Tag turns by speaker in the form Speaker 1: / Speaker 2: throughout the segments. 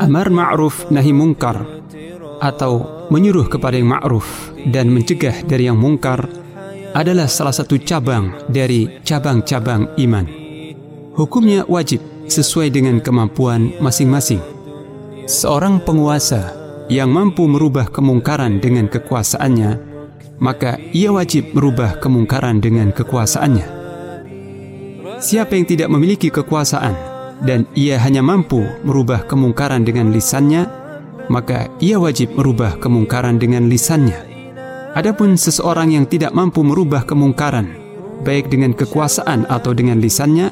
Speaker 1: Amar ma'ruf nahi mungkar atau menyuruh kepada yang ma'ruf dan mencegah dari yang mungkar adalah salah satu cabang dari cabang-cabang iman. Hukumnya wajib sesuai dengan kemampuan masing-masing. Seorang penguasa yang mampu merubah kemungkaran dengan kekuasaannya, maka ia wajib merubah kemungkaran dengan kekuasaannya. Siapa yang tidak memiliki kekuasaan dan ia hanya mampu merubah kemungkaran dengan lisannya, maka ia wajib merubah kemungkaran dengan lisannya. Adapun seseorang yang tidak mampu merubah kemungkaran, baik dengan kekuasaan atau dengan lisannya,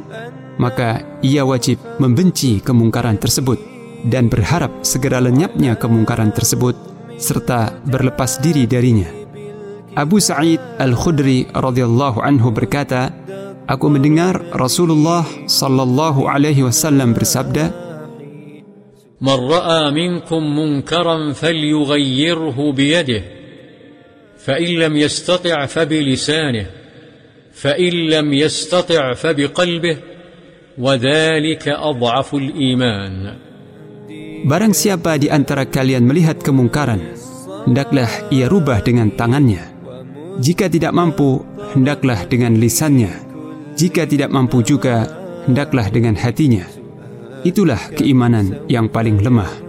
Speaker 1: maka ia wajib membenci kemungkaran tersebut dan berharap segera lenyapnya kemungkaran tersebut serta berlepas diri darinya. Abu Sa'id Al-Khudri radhiyallahu anhu berkata, Aku mendengar Rasulullah sallallahu alaihi wasallam bersabda,
Speaker 2: من راى منكم منكرا فليغيره بيده فان لم يستطع فبلسانه فان لم يستطع فبقلبه وذلك اضعف الايمان
Speaker 1: Barang siapa di antara kalian melihat kemungkaran, hendaklah ia rubah dengan tangannya. Jika tidak mampu, hendaklah dengan lisannya. Jika tidak mampu juga, hendaklah dengan hatinya. Itulah keimanan yang paling lemah.